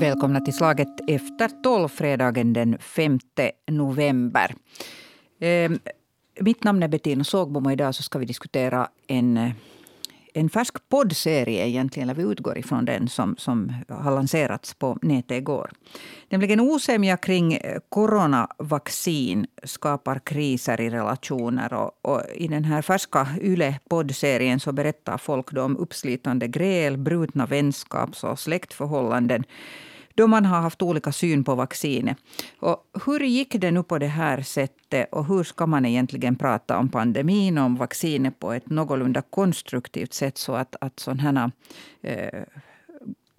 Välkomna till slaget efter tolv, fredagen den 5 november. Eh, mitt namn är Bettina Sågbom och idag så ska vi diskutera en, eh, en färsk poddserie egentligen, eller vi utgår ifrån den som, som har lanserats på nätet igår. Nämligen osämja kring eh, coronavaccin skapar kriser i relationer. Och, och I den här färska YLE-poddserien så berättar folk om uppslitande gräl, brutna vänskaps och släktförhållanden då man har haft olika syn på vaccinet. Och hur gick det nu på det här sättet och hur ska man egentligen prata om pandemin och om vaccinet på ett någorlunda konstruktivt sätt så att, att sådana här eh,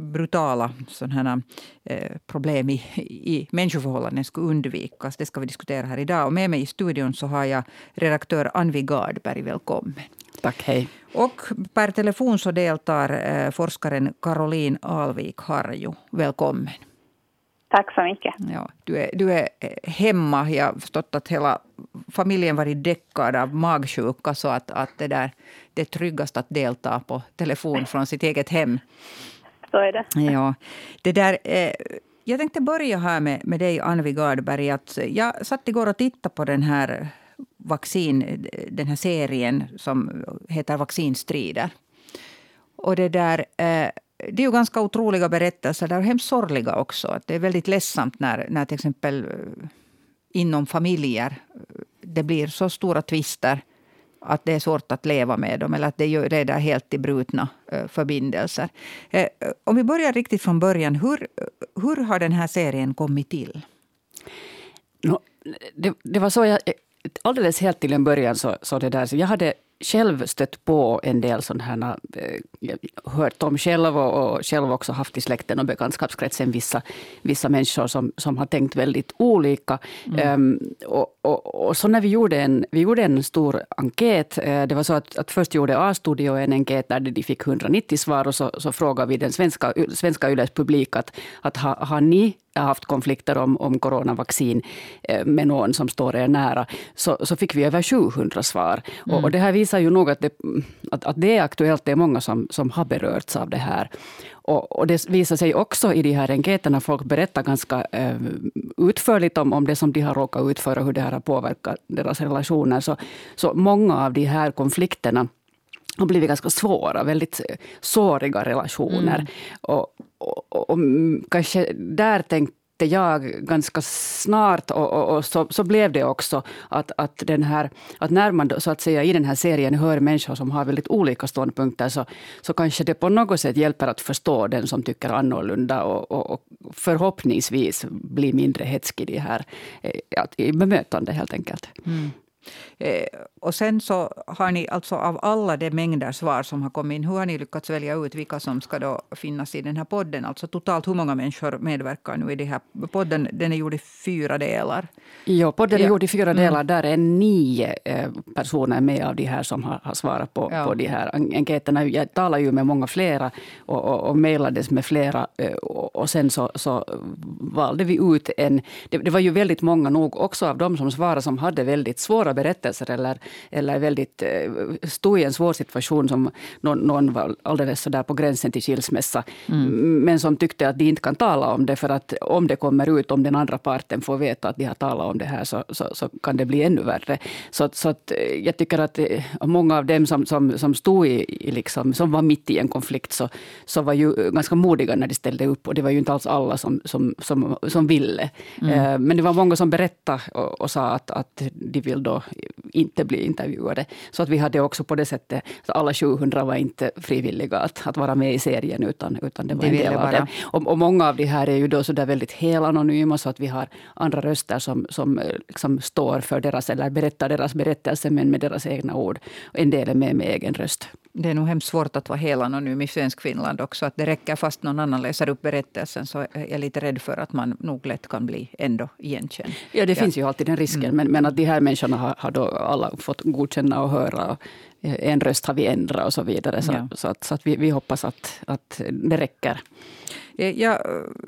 brutala sådana eh, problem i, i människoförhållanden skulle undvikas. Det ska vi diskutera här idag. Och med mig i studion så har jag redaktör Anvi Gardberg. Välkommen. Tack, hej. Och per telefon så deltar eh, forskaren Caroline Alvik Harju. Välkommen. Tack så mycket. Ja, du, är, du är eh, hemma. Jag har förstått att hela familjen varit däckad av magsjuka så att, att det, där, det är tryggast att delta på telefon från sitt eget hem. Så är det. Ja, det där, eh, jag tänkte börja här med, med dig, Anvi Gardberg. Att jag satt igår och tittade på den här vaccin, den här serien som heter Vaccinstrider. Och det där... Eh, det är ju ganska otroliga berättelser, där, hemskt sorgliga också. Det är väldigt ledsamt när, när till exempel eh, inom familjer eh, det blir så stora tvister att det är svårt att leva med dem eller att det leder helt till brutna eh, förbindelser. Eh, om vi börjar riktigt från början, hur, hur har den här serien kommit till? No, det, det var så jag eh, alldeles helt till en början så, så det där, så jag hade själv stött på en del sådana här, eh, hört om själv och, och själv också haft i släkten och bekantskapskretsen vissa, vissa människor som, som har tänkt väldigt olika. Mm. Um, och, och, och, så när vi gjorde en, vi gjorde en stor enkät, uh, det var så att, att först gjorde A-studio en enkät där de fick 190 svar och så, så frågade vi den svenska, svenska Yles publik att, att ha, har ni haft konflikter om, om coronavaccin eh, med någon som står er nära, så, så fick vi över 700 svar. Mm. Och, och, det här visar ju nog att det, att, att det är aktuellt. Det är många som, som har berörts av det här. Och, och det visar sig också i de här enkäterna, folk berättar ganska eh, utförligt om, om det som de har råkat ut för och hur det här har påverkat deras relationer. Så, så många av de här konflikterna har blivit ganska svåra, väldigt såriga relationer. Mm. Och, och, och, kanske där tänkte jag ganska snart, och, och, och, så, så blev det också, att, att, den här, att när man så att säga i den här serien hör människor som har väldigt olika ståndpunkter, så, så kanske det på något sätt hjälper att förstå den som tycker annorlunda och, och, och förhoppningsvis bli mindre hetsig i, här, eh, i bemötande helt enkelt. Mm. Eh, och sen så har ni alltså av alla de mängder svar som har kommit in, hur har ni lyckats välja ut vilka som ska då finnas i den här podden? Alltså totalt hur många människor medverkar nu i den här podden? Den är gjord i fyra delar. Ja, podden är ja. gjord i fyra delar. Mm. Där är nio eh, personer med av de här som har, har svarat på, ja. på de här enkäterna. Jag talar ju med många flera och, och, och mejlades med flera. Eh, och, och sen så, så valde vi ut en... Det, det var ju väldigt många nog också av dem som svarade som hade väldigt svåra berättelser eller eller väldigt, eh, stod i en svår situation som någon, någon var alldeles sådär på gränsen till skilsmässa. Mm. Men som tyckte att de inte kan tala om det för att om det kommer ut, om den andra parten får veta att de har talat om det här så, så, så kan det bli ännu värre. Så, så att eh, jag tycker att eh, många av dem som, som, som stod i, liksom, som var mitt i en konflikt så, så var ju ganska modiga när de ställde upp och det var ju inte alls alla som, som, som, som ville. Mm. Men det var många som berättade och, och sa att, att de vill då inte bli intervjuade. Så att vi hade också på det sättet, så alla 700 var inte frivilliga att, att vara med i serien, utan, utan det var en del av dem. Och, och, många av de här är ju då så där väldigt helanonyma, så att vi har andra röster som, som liksom står för deras, eller berättar deras berättelse, men med deras egna ord. En del är med med egen röst. Det är nog hemskt svårt att vara helanonym i svensk Finland också. Att det räcker fast någon annan läser upp berättelsen så är jag lite rädd för att man nog lätt kan bli ändå igenkänd. Ja, det ja. finns ju alltid den risken. Mm. Men, men att de här människorna har, har då alla fått godkänna och höra. Och en röst har vi ändrat och så vidare. Så, ja. så, att, så att vi, vi hoppas att, att det räcker. Eh, jag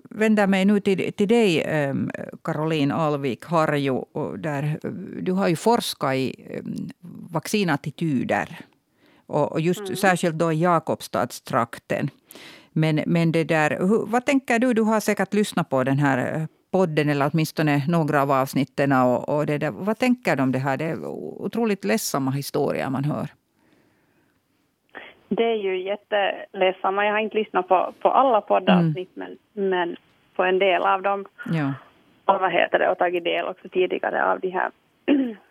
vänder mig nu till, till dig, ehm, Caroline Alvik Harju. Där, du har ju forskat i ehm, vaccinattityder Och just mm. särskilt då i Jakobstadstrakten. Men, men det där, vad tänker du? Du har säkert lyssnat på den här eh, podden eller åtminstone några av avsnitten. Och, och det där. Vad tänker du om det här? Det är otroligt ledsamma historier man hör. Det är ju jätteledsamma. Jag har inte lyssnat på, på alla poddavsnitt mm. men, men på en del av dem. Ja. Och vad heter det, och tagit del också tidigare av de här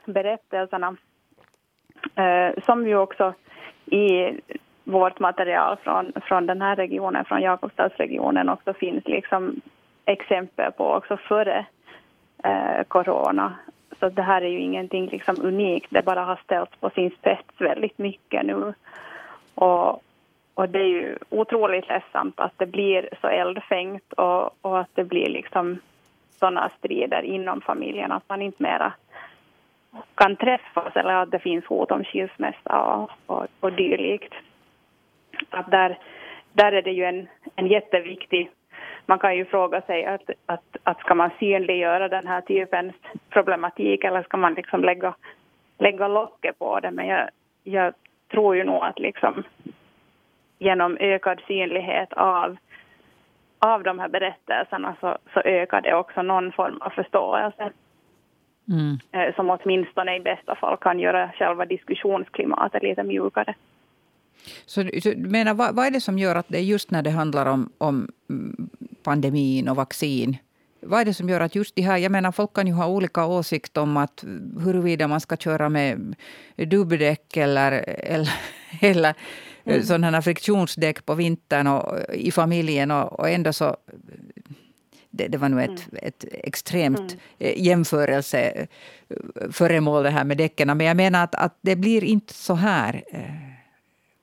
berättelserna. Eh, som ju också i vårt material från, från den här regionen, från Jakobstadsregionen också finns liksom exempel på också före eh, corona. Så det här är ju ingenting liksom unikt, det bara har ställts på sin spets väldigt mycket nu. Och, och det är ju otroligt ledsamt att det blir så eldfängt och, och att det blir liksom sådana strider inom familjen att man inte mera kan träffas eller att det finns hot om skilsmässa och, och, och dylikt. Att där, där är det ju en, en jätteviktig... Man kan ju fråga sig att, att, att ska man synliggöra den här typens problematik eller ska man liksom lägga, lägga locket på det? Men jag, jag tror ju nog att liksom genom ökad synlighet av, av de här berättelserna så, så ökar det också någon form av förståelse. Mm. Eh, som åtminstone i bästa fall kan göra själva diskussionsklimatet lite mjukare. Så, så du menar, vad, vad, är det som gör att det just när det handlar om, om pandemin och vaccin vad är det som gör att just de här... Jag menar, folk kan ju ha olika åsikter om att huruvida man ska köra med dubbdäck eller, eller, eller mm. sådana här friktionsdäck på vintern och, i familjen. Och, och ändå så... Det, det var nu ett, mm. ett extremt mm. Eh, jämförelseföremål det här med däcken. Men jag menar att, att det blir inte så här eh,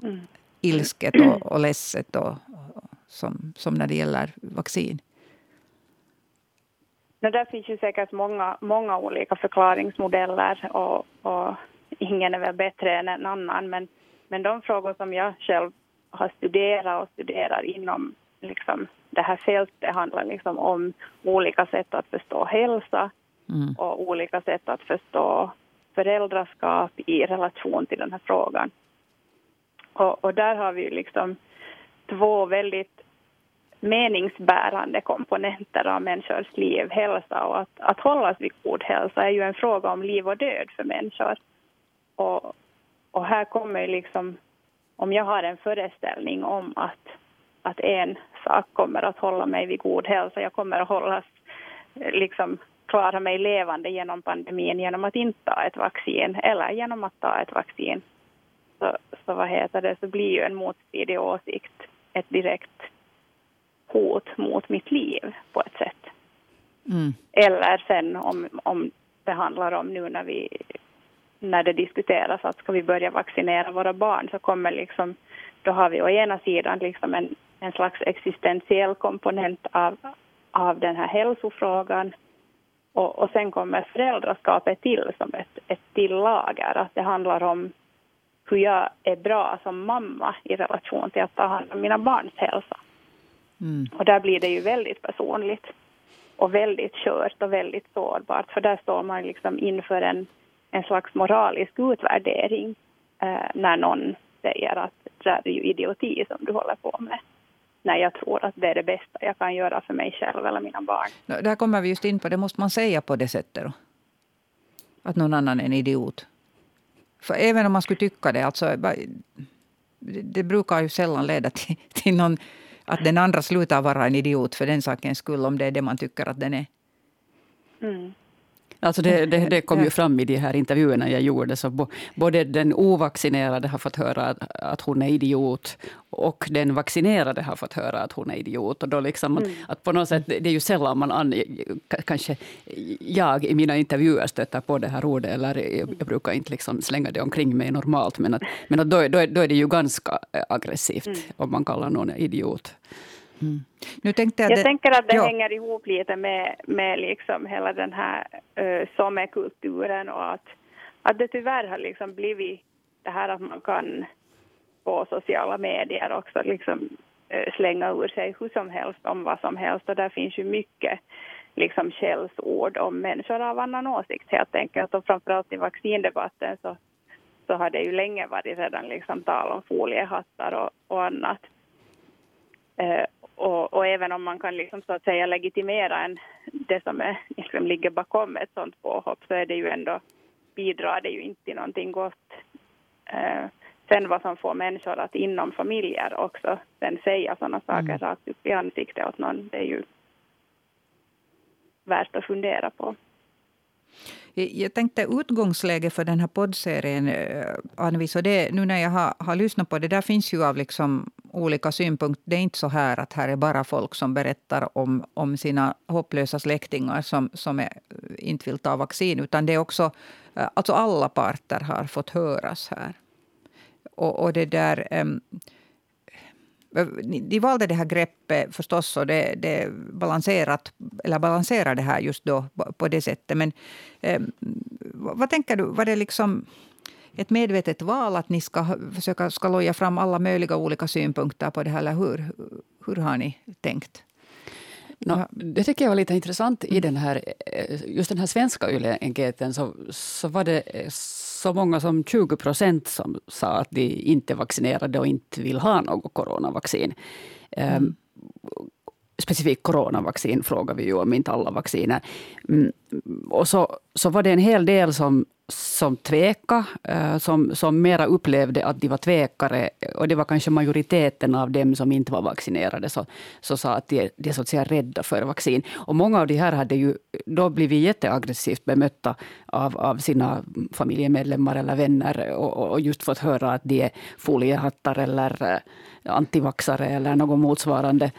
mm. ilsket och, och ledset och, och, som, som när det gäller vaccin. No, där finns ju säkert många, många olika förklaringsmodeller och, och ingen är väl bättre än en annan. Men, men de frågor som jag själv har studerat och studerar inom liksom, det här fältet handlar liksom om olika sätt att förstå hälsa mm. och olika sätt att förstå föräldraskap i relation till den här frågan. Och, och där har vi liksom två väldigt meningsbärande komponenter av människors liv, hälsa och att, att hållas vid god hälsa är ju en fråga om liv och död för människor. Och, och här kommer liksom, om jag har en föreställning om att, att en sak kommer att hålla mig vid god hälsa, jag kommer att hållas, liksom klara mig levande genom pandemin genom att inte ta ett vaccin eller genom att ta ett vaccin. Så, så vad heter det, så blir ju en motstridig åsikt ett direkt hot mot mitt liv på ett sätt. Mm. Eller sen om, om det handlar om nu när vi när det diskuteras att ska vi börja vaccinera våra barn så kommer liksom då har vi å ena sidan liksom en, en slags existentiell komponent av, av den här hälsofrågan och, och sen kommer föräldraskapet till som ett, ett till lager. Att det handlar om hur jag är bra som mamma i relation till att ta hand om mina barns hälsa. Mm. Och där blir det ju väldigt personligt och väldigt kört och väldigt sårbart för där står man liksom inför en, en slags moralisk utvärdering eh, när någon säger att det är ju idioti som du håller på med. När jag tror att det är det bästa jag kan göra för mig själv eller mina barn. Där kommer vi just in på det. Måste man säga på det sättet då? Att någon annan är en idiot? För även om man skulle tycka det, alltså, det brukar ju sällan leda till, till någon att den andra slutar vara en idiot för den sakens skull, om det är det man tycker att den är. Mm. Alltså det, det, det, kom ju fram i de här intervjuerna jag gjorde. Så både den ovaccinerade har fått höra att, att hon är idiot och den vaccinerade har fått höra att hon är idiot. Och då liksom mm. att på något sätt, det är ju sällan man... An, kanske jag i mina intervjuer stöter på det här ordet. Eller jag brukar inte liksom slänga det omkring mig normalt. Men, att, men att då, då, då är det ju ganska aggressivt mm. om man kallar någon idiot. Mm. Nu tänkte jag, jag det, tänker att det ja. hänger ihop lite med, med liksom hela den här uh, sommarkulturen och att, att det tyvärr har liksom blivit det här att man kan på sociala medier också liksom uh, slänga ur sig hur som helst om vad som helst och där finns ju mycket liksom källsord om människor av annan åsikt helt enkelt och framförallt i vaccindebatten så så har det ju länge varit redan liksom tal om foliehattar och, och annat. Eh, och, och, även om man kan liksom så att säga legitimera en, det som är, liksom ligger bakom ett sådant påhopp så är det ju ändå, bidrar det ju inte till någonting gott. Eh, sen vad som får människor att inom familjer också sen säga sådana saker mm. rakt upp i ansiktet åt någon, det är ju värt att fundera på. Jag tänkte utgångsläge för den här poddserien, eh, Anvis, och det, nu när jag har, har lyssnat på det, där finns ju av liksom olika synpunkter. Det är inte så här att här är bara folk som berättar om, om sina hopplösa släktingar som, som är, eh, inte vill ta vaccin, utan det är också, eh, alltså alla parter har fått höras här. Och, och det där... Um, de valde det här greppet förstås och det, det balanserat, eller balanserar det här just då på det sättet. Men eh, vad tänker du, var det liksom ett medvetet val att ni ska försöka skaloja fram alla möjliga olika synpunkter på det här, eller hur? Hur har ni tänkt? No, det tycker jag var lite intressant i den här, eh, just den här svenska YLE-enkäten. Så, så var det så många som 20 procent som sa att de inte är vaccinerade och inte vill ha något coronavaccin. Ehm, mm. specifikt coronavaccin frågar vi ju om, inte alla vacciner. Mm, och så, så var det en hel del som som tveka, eh, som, som mera upplevde att de var tvekare. Och det var kanske majoriteten av dem som inte var vaccinerade, så, så sa att de, de är så att säga rädda för vaccin. Och många av de här hade ju då blivit jätteaggressivt bemötta av, av sina familjemedlemmar eller vänner och, och just fått höra att de är foliehattar eller eh, antivaxare eller något motsvarande.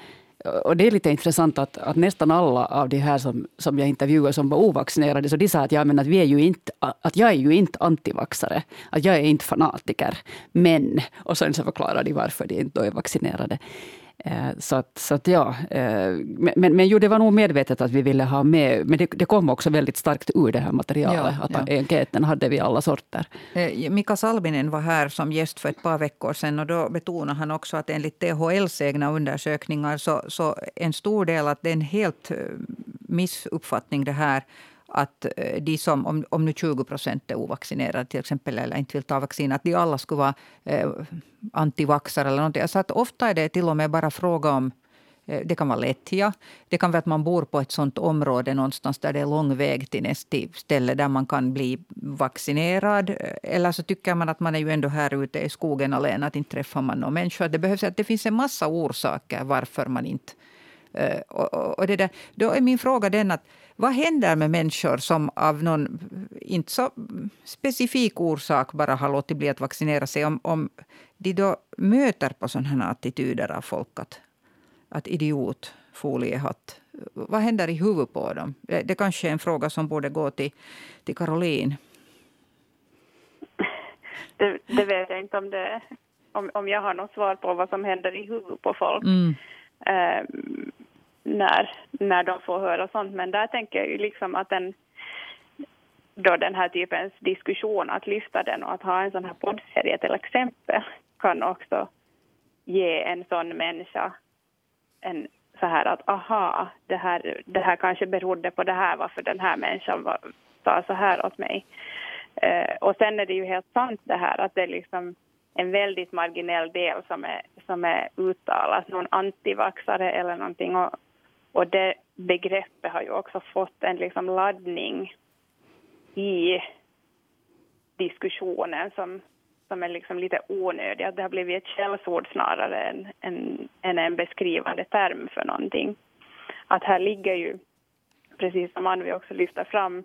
Och det är lite intressant att, att nästan alla av de här som, som jag intervjuade som var ovaccinerade, så de sa att, ja, men att, vi är ju inte, att jag är ju inte antivaxare, att jag är inte fanatiker. Men, och sen så förklarar de varför de inte är vaccinerade. Eh, så att, så att ja, eh, men, men jo, det var nog medvetet att vi ville ha med, men det, det kom också väldigt starkt ur det här materialet, ja, att ja. enkäten hade vi alla sorter. Eh, Mika Salminen var här som gäst för ett par veckor sedan och då betonade han också att enligt THLs egna undersökningar så, så en stor del, att det är en helt missuppfattning det här att eh, de som, om, om nu 20 procent är ovaccinerade till exempel, eller inte vill ta vaccin, att de alla skulle vara eh, antivaxare eller någonting. Alltså att ofta är det till och med bara fråga om eh, det kan vara lättja. Det kan vara att man bor på ett sånt område någonstans där det är lång väg till nästa ställe där man kan bli vaccinerad. Eh, eller så tycker man att man är ju ändå här ute i skogen alene, att inte träffar man någon människa. Det, behövs, att det finns en massa orsaker varför man inte... Och, och, och det där, då är min fråga den att vad händer med människor som av någon inte så specifik orsak bara har låtit bli att vaccinera sig? Om, om de då möter på sådana här attityder av folk att, att idiot, foliehatt. Vad händer i huvudet på dem? Det, kanske är en fråga som borde gå till, till Caroline. Det, det vet jag inte om, det, om, om jag har något svar på vad som händer i huvudet på folk. Mm. Um, när, när de får höra sånt. Men där tänker jag liksom att den, då den här typens diskussion, att lyfta den och att ha en sån här poddserie till exempel, kan också ge en sån människa en så här att aha, det här, det här kanske berodde på det här, varför den här människan var, sa så här åt mig. Eh, och sen är det ju helt sant det här att det är liksom en väldigt marginell del som är, som är uttalat, någon antivaxare eller någonting. Och, och det begreppet har ju också fått en liksom laddning i diskussionen som, som är liksom lite onödig. Att det har blivit ett källsord snarare än, än, än en beskrivande term för någonting. Att här ligger ju, precis som Anvi också lyfter fram,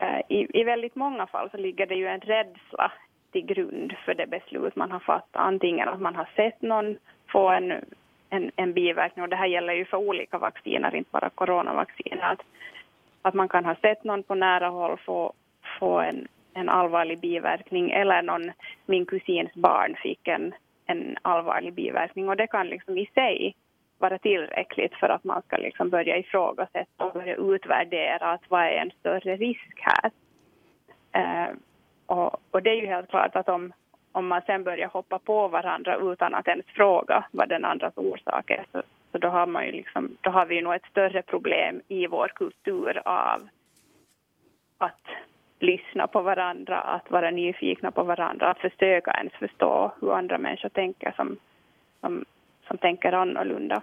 eh, i, i väldigt många fall så ligger det ju en rädsla till grund för det beslut man har fattat. Antingen att man har sett någon få en en, en biverkning. Och det här gäller ju för olika vacciner, inte bara coronavacciner. Att, att man kan ha sett någon på nära håll få, få en, en allvarlig biverkning eller någon, min kusins barn fick en, en allvarlig biverkning. Och det kan liksom i sig vara tillräckligt för att man ska liksom börja ifrågasätta och börja utvärdera att vad är en större risk här. Eh, och, och, det är ju helt klart att om, om man sen börjar hoppa på varandra utan att ens fråga vad den andras orsak är så, så då, har man ju liksom, då har vi nog ett större problem i vår kultur av att lyssna på varandra, att vara nyfikna på varandra, att försöka ens förstå hur andra människor tänker som, som, som tänker annorlunda.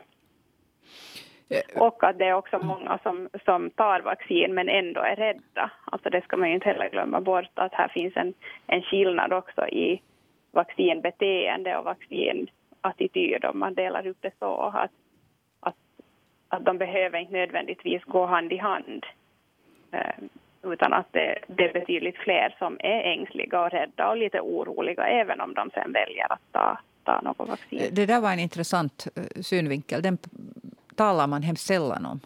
Eh, och att det är också många som, som tar vaccin men ändå är rädda. Alltså det ska man ju inte heller glömma bort att här finns en, en skillnad också i vaccinbeteende och vaccinattityd om man delar upp det så att, att, att de behöver inte nödvändigtvis gå hand i hand. Eh, utan att det, det är betydligt fler som är ängsliga och rädda och lite oroliga även om de sen väljer att ta, ta något vaccin. Det där var en intressant eh, synvinkel. Den talar man hemskt sällan om.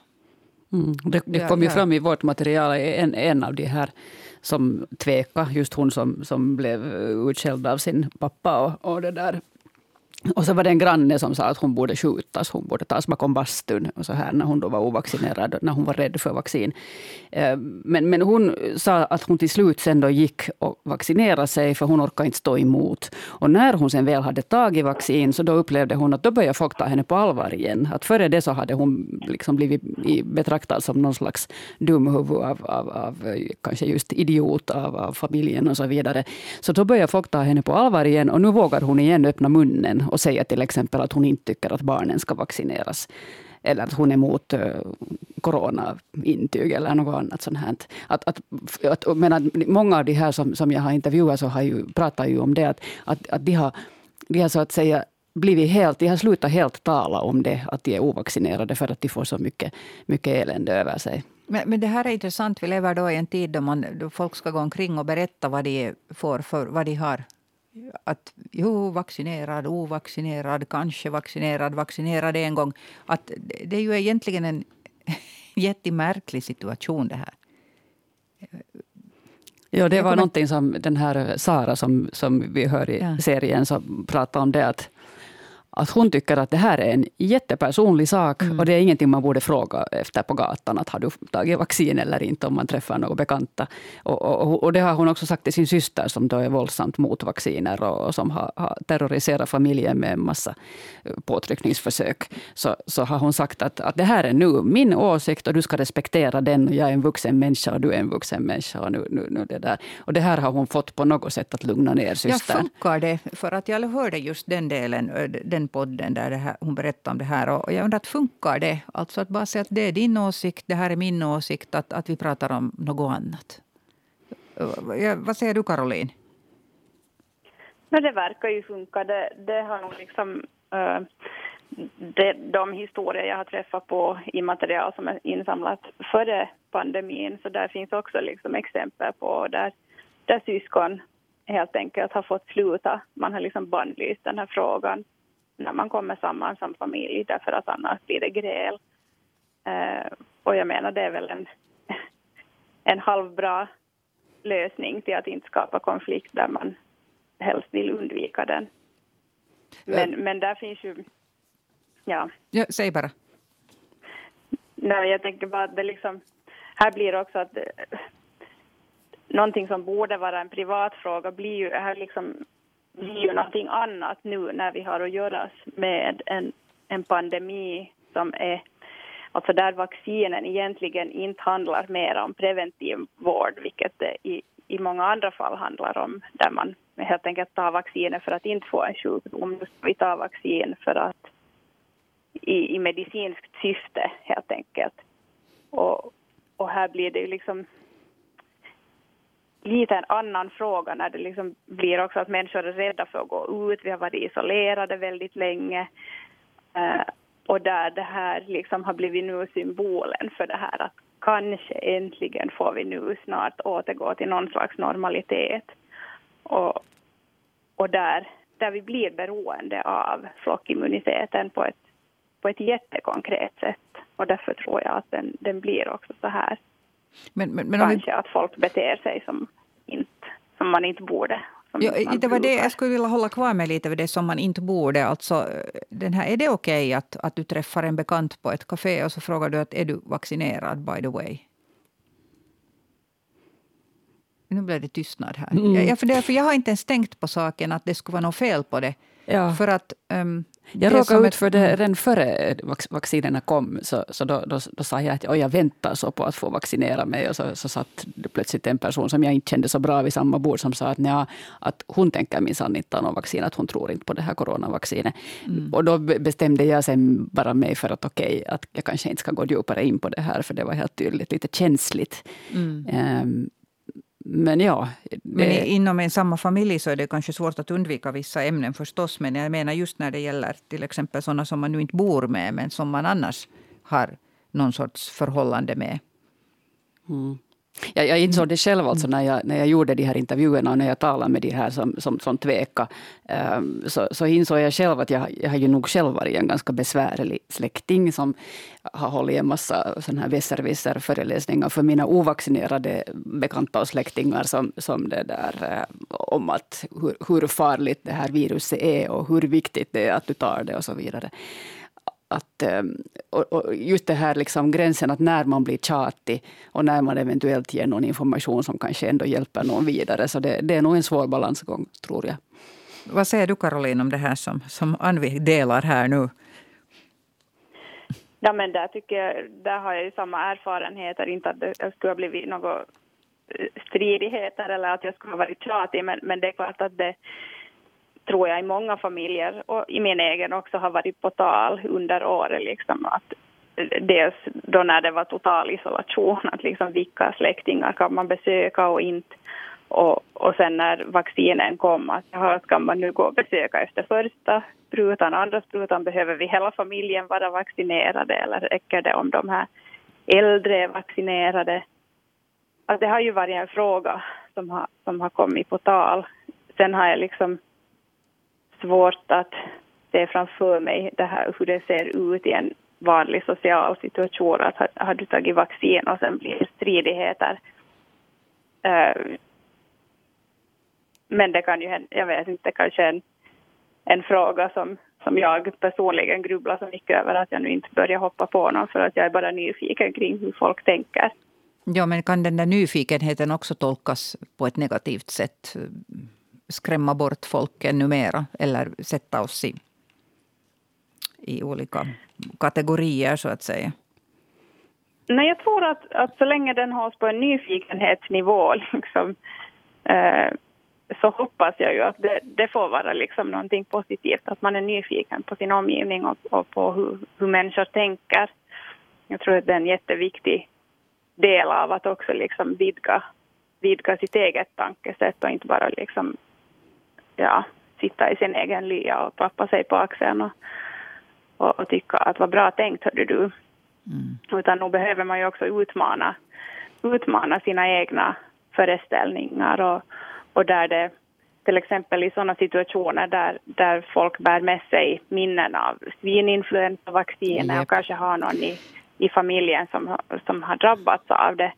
Mm. Det, det kom ju fram i vårt material, en, en av de här som tveka, just hon som, som blev utskälld av sin pappa. Och, och det där. Och så var det en granne som sa att hon borde skjutas, hon borde tas bakom bastun och så här, när hon då var ovaccinerad, när hon var rädd för vaccin. Eh, men, men hon sa att hon till slut sen då gick och vaccinerade sig, för hon orkade inte stå emot. Och när hon sen väl hade tagit vaccin, så då upplevde hon att då började folk ta henne på allvar igen. Att före det så hade hon liksom blivit betraktad som någon slags dumhuvud av, av, av kanske just idiot av, av familjen och så vidare. Så då började folk ta henne på allvar igen och nu vågar hon igen öppna munnen och säga till exempel att hon inte tycker att barnen ska vaccineras. Eller att hon är emot eh, coronaintyg eller något annat sånt här. Att, att, att, men många av de här som, som jag har intervjuat så har ju, pratar ju om det att, att, att de, har, de har så att säga blivit helt, de har slutat helt tala om det, att de är ovaccinerade för att de får så mycket, mycket elände över sig. Men, men det här är intressant. Vi lever då i en tid då, man, då folk ska gå omkring och berätta vad de får för, vad de har att jo, vaccinerad, ovaccinerad, kanske vaccinerad, vaccinerad en gång. Att det är ju egentligen en jättemärklig situation det här. Ja, det var någonting som den här Sara som, som vi hör i ja. serien som pratade om det att att hon tycker att det här är en jättepersonlig sak mm. och det är ingenting man borde fråga efter på gatan. Att har du tagit vaccin eller inte om man träffar några bekanta. Och, och, och det har hon också sagt till sin syster som då är våldsamt mot vacciner och, och som har, har, terroriserat familjen med en massa eh, påtryckningsförsök. Så, så har hon sagt att, att det här är nu min åsikt och du ska respektera den. Och jag är en vuxen människa och du är en vuxen människa. Och, nu, nu, nu det, där. och det här har hon fått på något sätt att lugna ner systern. Ja, funkar det? För att jag hörde just den delen, den podden där här, hon berättade om det här. Och jag undrar, funkar det? Alltså att bara säga att det är din åsikt, det här är min åsikt, att, att vi pratar om något annat. Vad säger du, Caroline? Men det verkar ju funka. Det, det har nog liksom... Uh, det, de historier jag har träffat på i material som är insamlat före pandemin, så där finns också liksom exempel på där, där syskon helt enkelt har fått sluta. Man har liksom bannlyst den här frågan när man kommer samman som familj därför att annars blir det gräl. Eh, och jag menar det är väl en, en halvbra lösning till att inte skapa konflikt där man helst vill undvika den. Men, ja. men där finns ju... Ja. ja säg bara. Nej, jag tänker bara att det liksom... Här blir det också att eh, någonting som borde vara en privat fråga blir ju här liksom blir ju någonting annat nu när vi har att göra med en, en pandemi som är Alltså där vaccinen egentligen inte handlar mer om preventiv vård, vilket det i, i många andra fall handlar om, där man helt enkelt tar vacciner för att inte få en sjukdom. Vi tar vaccin för att i, i medicinskt syfte, helt enkelt. Och, och här blir det ju liksom lite en annan fråga när det liksom blir också att människor är rädda för att gå ut. Vi har varit isolerade väldigt länge. Uh, och där det här liksom har blivit nu symbolen för det här att kanske äntligen får vi nu snart återgå till någon slags normalitet. Och, och där, där vi blir beroende av flockimmuniteten på ett, på ett jättekonkret sätt. Och därför tror jag att den, den blir också så här. Men, men, men Kanske vi... att folk beter sig som, inte, som man inte borde. Ja, det var det jag skulle vilja hålla kvar med lite vid det som man inte borde. Alltså, den här, är det okej okay att, att du träffar en bekant på ett café och så frågar du att är du vaccinerad by the way? Nu blev det tystnad här. Mm. Jag, jag, för jag har inte ens tänkt på saken att det skulle vara något fel på det. Ja. För att um, jag råkade ut för det redan före vaccinerna kom. Så, så då, då, då sa jag att jag väntar så på att få vaccinera mig. Och så, så satt det plötsligt en person som jag inte kände så bra vid samma bord som sa att, nja, att hon tänker minsann inte ta någon vaccin, att hon tror inte på det här coronavaccinet. Mm. Och då bestämde jag sen bara mig för att okej, okay, att jag kanske inte ska gå djupare in på det här, för det var helt tydligt lite känsligt. Mm. Um, men ja. Det... Men inom en samma familj så är det kanske svårt att undvika vissa ämnen förstås. Men jag menar just när det gäller till exempel sådana som man nu inte bor med men som man annars har någon sorts förhållande med. Mm. Jag, jag insåg det själv alltså när, jag, när jag gjorde de här intervjuerna och när jag talade med de här som, som, som tveka. Um, så, så insåg jag själv att jag, jag har ju nog själv varit en ganska besvärlig släkting som har hållit en massa sån här besserwisser-föreläsningar för mina ovaccinerade bekanta och släktingar som, som det där, uh, om att hur, hur farligt det här viruset är och hur viktigt det är att du tar det och så vidare att, ehm, och just det här liksom gränsen att när man blir tjatig och när man eventuellt ger någon information som kanske ändå hjälper någon vidare. Så det, det är nog en svår balansgång, tror jag. Vad säger du Caroline om det här som, som Anvi delar här nu? Ja, men där, tycker jag, där har jag ju samma erfarenheter. Inte att det skulle ha blivit några stridigheter eller att jag skulle ha varit tjatig, men, men det är klart att det, tror jag i många familjer och i min egen också har varit på tal under året liksom att dels då när det var total isolation att liksom vilka släktingar kan man besöka och inte och, och sen när vaccinen kom att jaha, ska man nu gå och besöka efter första sprutan, andra sprutan, behöver vi hela familjen vara vaccinerade eller räcker det om de här äldre är vaccinerade? Att det har ju varit en fråga som har, som har kommit på tal. Sen har jag liksom svårt att se framför mig det här, hur det ser ut i en vanlig social situation. Att har, har du tagit vaccin och sen blir det stridigheter. Uh, men det kan ju hända, jag vet inte, kanske en, en fråga som, som jag personligen grubblar så mycket över att jag nu inte börjar hoppa på någon för att jag är bara nyfiken kring hur folk tänker. Ja, men kan den där nyfikenheten också tolkas på ett negativt sätt? Skrämma bort folk ännu mera eller sätta oss i, i olika kategorier, så att säga? Nej, jag tror att, att så länge den hålls på en nyfikenhetsnivå liksom, eh, så hoppas jag ju att det, det, får vara liksom någonting positivt, att man är nyfiken på sin omgivning och, och på hur, hur människor tänker. Jag tror att det är en jätteviktig del av att också liksom vidga, vidga sitt eget tankesätt och inte bara liksom ja, sitta i sin egen lya och klappa sig på axeln och, och, och tycka att vad bra tänkt hörde du. Mm. Utan nu behöver man ju också utmana, utmana sina egna föreställningar och, och där det till exempel i sådana situationer där, där folk bär med sig minnen av svininfluensavacciner yep. och kanske har någon i, i familjen som, som har drabbats av det.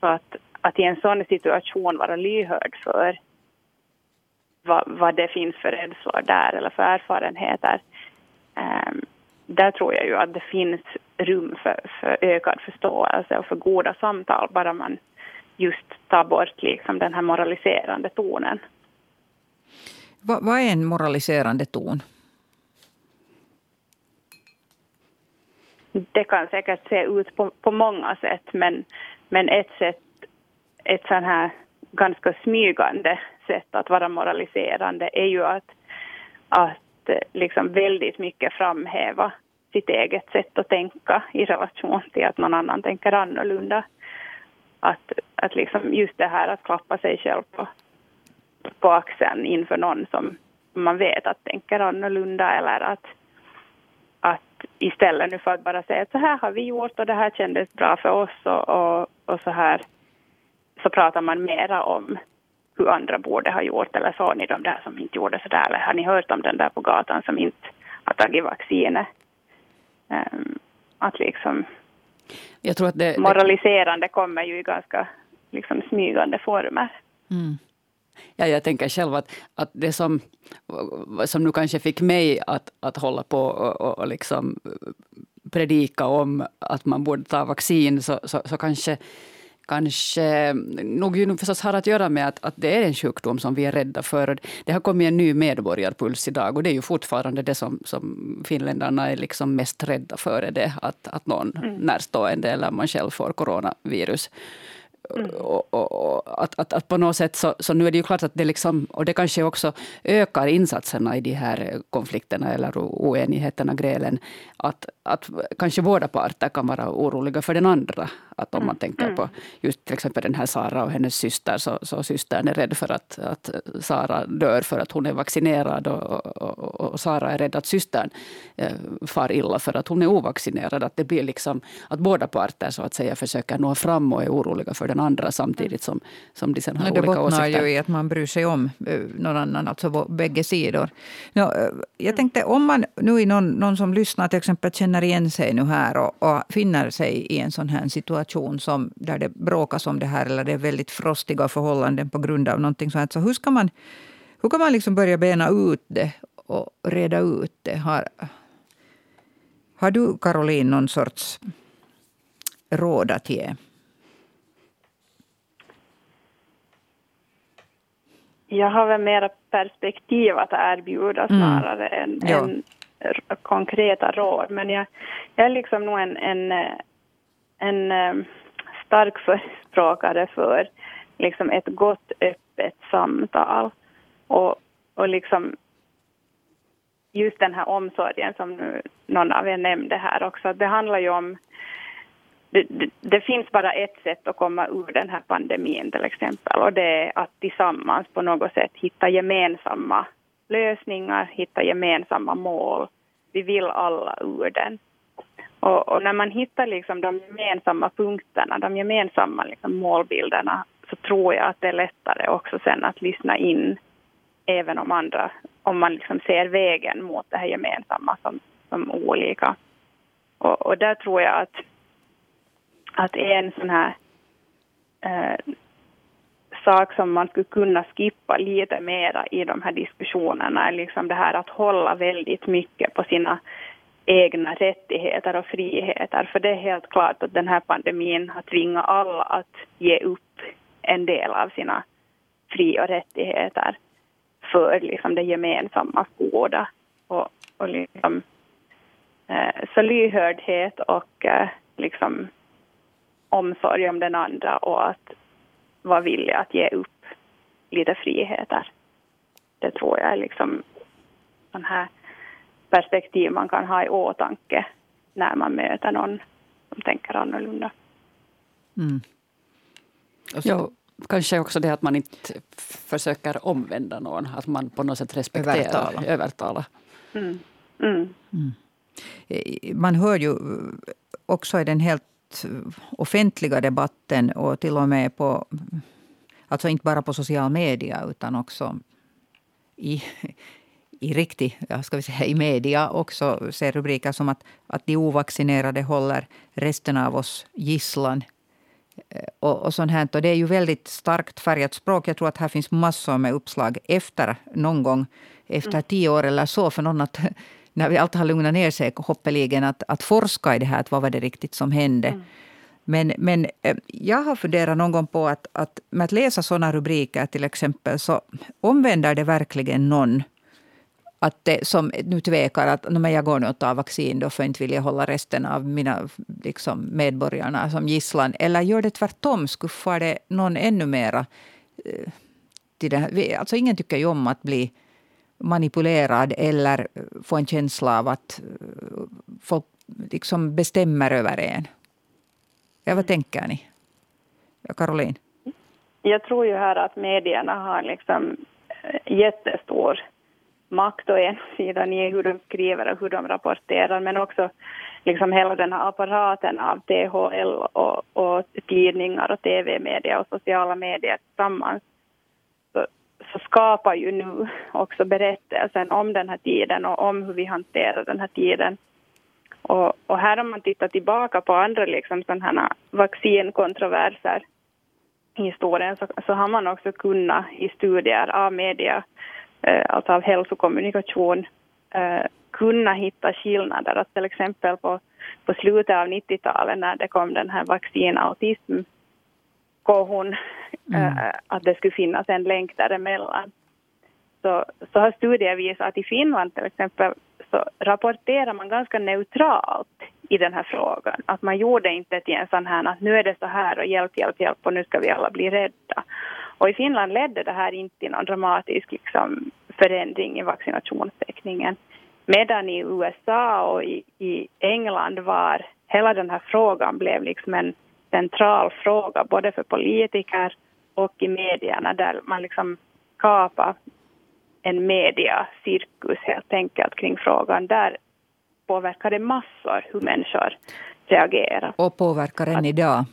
Så att, att i en sån situation vara lyhörd för vad, vad det finns för rädslor där eller för erfarenheter. Um, där tror jag ju att det finns rum för, för ökad förståelse och för goda samtal bara man just tar bort liksom den här moraliserande tonen. Va, vad är en moraliserande ton? Det kan säkert se ut på, på många sätt men, men ett sätt, ett sån här ganska smygande sätt att vara moraliserande är ju att, att eh, liksom väldigt mycket framhäva sitt eget sätt att tänka i relation till att någon annan tänker annorlunda. Att, att liksom just det här att klappa sig själv på, på axeln inför någon som man vet att tänker annorlunda eller att, att istället nu för att bara säga att så här har vi gjort och det här kändes bra för oss och, och, och så här så pratar man mera om hur andra borde ha gjort eller såg ni de där som inte gjorde så där eller har ni hört om den där på gatan som inte har tagit vaccinet? Um, att liksom jag tror att det, moraliserande kommer ju i ganska liksom smygande former. Mm. Ja, jag tänker själv att, att det som, som nu kanske fick mig att, att hålla på och, och, och liksom predika om att man borde ta vaccin, så, så, så kanske kanske nog ju förstås har att göra med att, att det är en sjukdom som vi är rädda för. Det har kommit en ny medborgarpuls idag och det är ju fortfarande det som, som finländarna är liksom mest rädda för. Är det, att, att någon mm. närstående eller man själv får coronavirus. Mm. Och, och, och, att, att, att, på något sätt så, så nu är det ju klart att det liksom, och det kanske också ökar insatserna i de här konflikterna eller oenigheterna, grälen. Att, att kanske båda parter kan vara oroliga för den andra. Att om man mm. tänker på mm. just till exempel den här Sara och hennes syster, så, så systern är rädd för att, att Sara dör för att hon är vaccinerad och, och, och Sara är rädd att systern eh, far illa för att hon är ovaccinerad. Att det blir liksom att båda parter så att säga försöker nå fram och är oroliga för den andra samtidigt som, som de sen har olika åsikter. Det bottnar ju i att man bryr sig om eh, någon annan, alltså bägge sidor. No, eh, jag tänkte om man nu är någon, någon som lyssnar till exempel känner igen sig nu här och, och finner sig i en sån här situation som, där det bråkas om det här eller det är väldigt frostiga förhållanden på grund av någonting sånt. Så hur, ska man, hur kan man liksom börja bena ut det och reda ut det? Har, har du, Caroline, någon sorts råd att ge? Jag har väl mera perspektiv att erbjuda mm. snarare mm. än, än konkreta råd. Men jag, jag är liksom nog en, en, en eh, stark förespråkare för liksom ett gott öppet samtal. Och, och liksom just den här omsorgen som nu någon av er nämnde här också. Det handlar ju om det, det, det, finns bara ett sätt att komma ur den här pandemin till exempel och det är att tillsammans på något sätt hitta gemensamma lösningar, hitta gemensamma mål. Vi vill alla ur den. Och, och när man hittar liksom de gemensamma punkterna, de gemensamma liksom målbilderna så tror jag att det är lättare också sen att lyssna in även om andra, om man liksom ser vägen mot det här gemensamma som, som olika. Och, och där tror jag att, att en sån här eh, sak som man skulle kunna skippa lite mera i de här diskussionerna är liksom det här att hålla väldigt mycket på sina egna rättigheter och friheter. För det är helt klart att den här pandemin har tvingat alla att ge upp en del av sina fri och rättigheter för liksom det gemensamma goda. Och, och liksom, eh, så lyhördhet och eh, liksom omsorg om den andra och att vara villig att ge upp lite friheter. Det tror jag är liksom den här perspektiv man kan ha i åtanke när man möter någon som tänker annorlunda. Mm. Ja, kanske också det att man inte försöker omvända någon, att man på något sätt respekterar, övertala. övertala. Mm. Mm. Mm. Man hör ju också i den helt offentliga debatten och till och med på, alltså inte bara på social media utan också i, i riktig, ska vi säga, i media också ser rubriker som att, att de ovaccinerade håller resten av oss gisslan. Eh, och, och sånt här. Och det är ju väldigt starkt färgat språk. Jag tror att här finns massor med uppslag efter någon gång efter mm. tio år eller så för någon att när vi allt har lugnat ner sig hoppeligen att, att forska i det här. Att vad var det riktigt som hände? Mm. Men, men eh, jag har funderat någon gång på att, att med att läsa sådana rubriker till exempel så omvänder det verkligen någon att det, som nu tvekar att men jag går nu och tar vaccin då för inte vill jag hålla resten av mina liksom, medborgarna som gisslan. Eller gör det tvärtom, skuffar det någon ännu mera eh, till det Alltså ingen tycker ju om att bli manipulerad eller få en känsla av att eh, folk liksom bestämmer över en. Ja, vad tänker ni? Caroline? Jag tror ju här att medierna har liksom eh, jättestor makt å ena sidan i hur de skriver och hur de rapporterar men också liksom hela den här apparaten av THL och, och tidningar och tv-media och sociala medier tillsammans så, så skapar ju nu också berättelsen om den här tiden och om hur vi hanterar den här tiden. Och, och här om man tittar tillbaka på andra liksom sådana här vaccinkontroverser i historien så, så har man också kunnat i studier av media alltså av hälsokommunikation, eh, kunna hitta skillnader. Att till exempel på, på slutet av 90-talet när det kom den här vaccinautism hon mm. äh, att det skulle finnas en länk däremellan. Så, så har studier visat att i Finland till exempel så rapporterar man ganska neutralt i den här frågan. Att man gjorde inte till en sån här att nu är det så här och hjälp, hjälp, hjälp och nu ska vi alla bli rädda. Och i Finland ledde det här inte till någon dramatisk liksom, förändring i vaccinationstäckningen. Medan i USA och i, i England var hela den här frågan blev liksom en central fråga både för politiker och i medierna där man liksom skapade en mediacirkus helt enkelt kring frågan. Där påverkar det massor hur människor reagerar. Och påverkar än idag.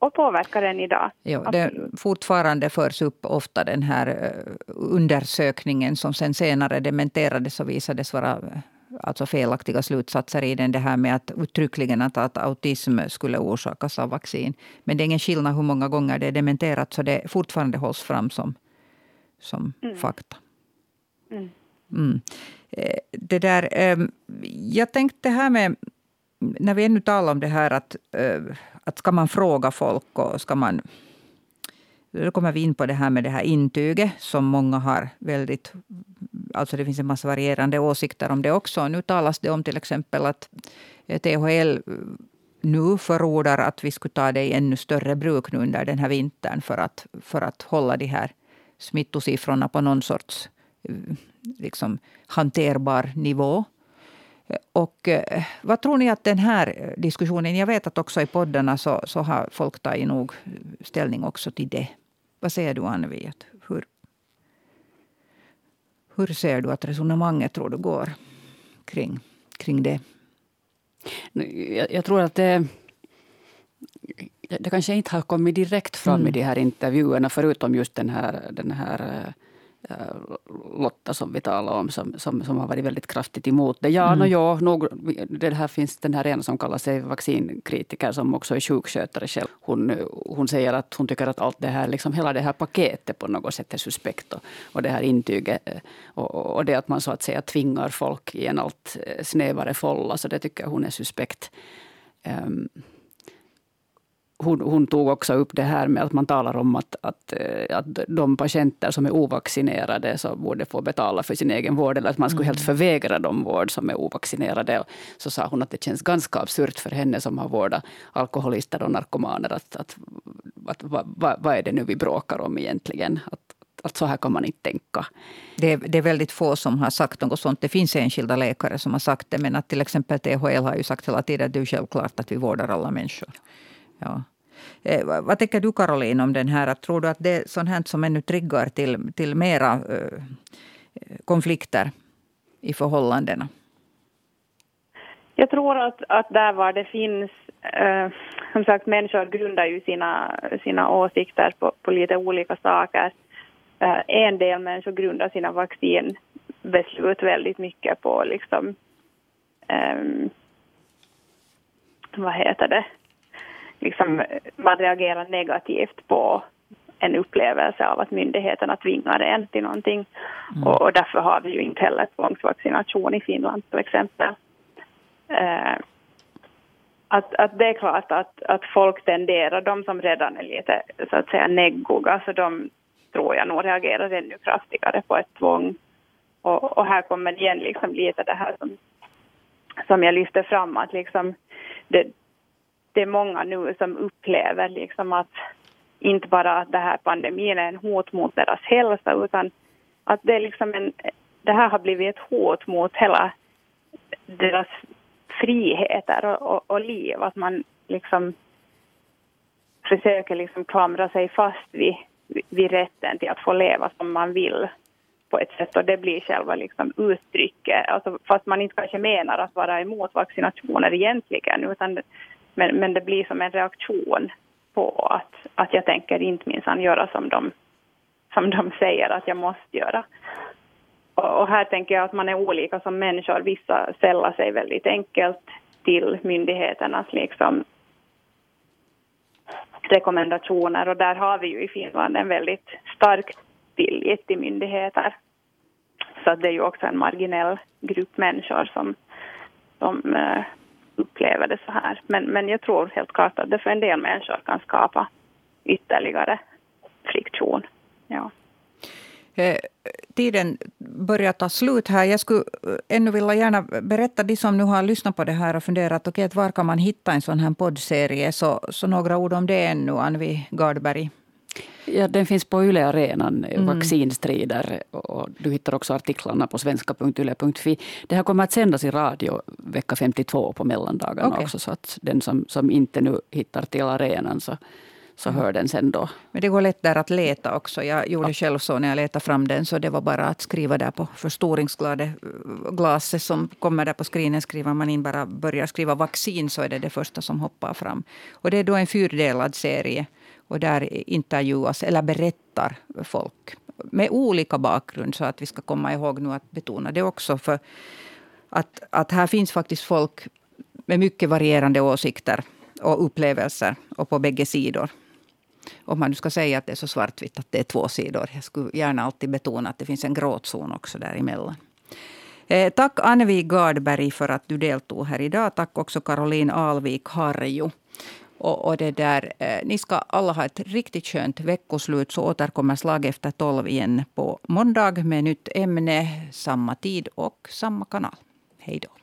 Och påverkar än idag. Jo, det fortfarande förs upp ofta den här eh, undersökningen som sen senare dementerades och visades vara eh, alltså felaktiga slutsatser i den. Det här med att uttryckligen att, att autism skulle orsakas av vaccin. Men det är ingen skillnad hur många gånger det är dementerat. Så det fortfarande hålls fram som, som mm. fakta. Mm. Mm. Eh, det där, jag tänkte här med, när vi ännu talar om det här att, att ska man fråga folk och ska man då kommer vi in på det här med det här intyget som många har väldigt... Alltså det finns en massa varierande åsikter om det också. Nu talas det om till exempel att THL nu förordar att vi skulle ta det i ännu större bruk nu under den här vintern för att, för att hålla de här smittosiffrorna på någon sorts eh, liksom, hanterbar nivå. Och eh, vad tror ni att den här diskussionen... Jag vet att också i poddarna så, så har folk tagit nog ställning också till det. Vad säger du, Annevi? Hur, hur ser du att resonemanget tror du går kring, kring det? Jag, jag tror att det, det kanske inte har kommit direkt fram mm. i de här intervjuerna förutom just den här, den här Eh, Lotta som vi talade om som, som, som har varit väldigt kraftigt emot det. Ja, mm. no, ja nog, det här finns den här ena som kallar sig vaccinkritiker som också är sjukskötare själv. Hon, hon säger att hon tycker att allt det här, liksom hela det här paketet på något sätt är suspekt. Och, och det här intyget eh, och, och det att man så att säga tvingar folk i en allt eh, snävare folla. Så det tycker hon är suspekt. Um, hon, hon, tog också upp det här med att man talar om att, att, eh, att de patienter som är ovaccinerade så borde få betala för sin egen vård. Eller att man skulle helt mm. förvägra dem vård som är ovaccinerade. Så sa hon att det känns ganska absurt för henne som har vårdat alkoholister och narkomaner. Att, att, att, vad, vad är det nu vi bråkar om egentligen? Att, att så här kan man inte tänka. Det är, det är väldigt få som har sagt något sånt. Det finns enskilda läkare som har sagt det. Men att till exempel THL har ju sagt hela tiden att det är självklart att vi vårdar alla människor. Ja. Eh, vad tänker du Caroline om den här? Tror du att det är sånt här som ännu triggar till, till mera eh, konflikter i förhållandena? Jag tror att, att där var det finns, eh, som sagt människor grundar ju sina, sina åsikter på, på lite olika saker. Eh, en del människor grundar sina vaccinbeslut väldigt mycket på liksom, eh, vad heter det, liksom, man reagerar negativt på en upplevelse av att myndigheterna tvingar en till någonting. Mm. Och, och, därför har vi ju inte heller tvångsvaccination i Finland till exempel. Eh, att, att det är klart att, att folk tenderar, de som redan är lite så att säga neggoga, så de tror jag nog reagerar ännu kraftigare på ett tvång. Och, och här kommer igen liksom lite det här som, som jag lyfter fram, att liksom det, det är många nu som upplever liksom att inte bara att det här pandemin är en hot mot deras hälsa utan att det, är liksom en, det här har blivit ett hot mot hela deras friheter och, och, och liv. Att man liksom försöker liksom klamra sig fast vid, vid rätten till att få leva som man vill på ett sätt och det blir själva liksom uttrycket. Alltså, fast man inte kanske menar att vara emot vaccinationer egentligen utan men, men det blir som en reaktion på att, att jag tänker inte minsann göra som de, som de säger att jag måste göra. Och, och här tänker jag att man är olika som människor. Vissa sällar sig väldigt enkelt till myndigheternas liksom rekommendationer och där har vi ju i Finland en väldigt stark tillit till myndigheter. Så det är ju också en marginell grupp människor som, som eh, uppleva upplever det så här. Men, men jag tror helt klart att det för en del människor kan skapa ytterligare friktion. Ja. Eh, tiden börjar ta slut här. Jag skulle eh, ännu vilja gärna berätta, de som nu har lyssnat på det här och funderat, okay, var kan man hitta en sån här poddserie? Så, så några ord om det ännu, Anvi Gardberg. Ja, den finns på Yle Arenan, mm. Vaccinstrider. Och du hittar också artiklarna på svenska.yle.fi. Det här kommer att sändas i radio vecka 52 på mellandagarna okay. också. Så att den som, som inte nu hittar till arenan så, så mm. hör den sen då. Men det går lätt där att leta också. Jag gjorde ja. själv så när jag letade fram den. Så det var bara att skriva där på förstoringsglaset som kommer där på screenen. Skriver man in bara börjar skriva vaccin så är det det första som hoppar fram. Och det är då en fyrdelad serie och där intervjuas eller berättar folk med olika bakgrund. Så att vi ska komma ihåg nu att betona det också. För att, att här finns faktiskt folk med mycket varierande åsikter och upplevelser och på bägge sidor. Om man nu ska säga att det är så svartvitt att det är två sidor. Jag skulle gärna alltid betona att det finns en gråzon också däremellan. Eh, tack Annevi Gardberg för att du deltog här idag. Tack också Caroline Alvik Harju. Och, och, det där, eh, ni ska alla ha ett riktigt skönt veckoslut. Så återkommer Slag efter tolv igen på måndag med nytt ämne, samma tid och samma kanal. Hej då.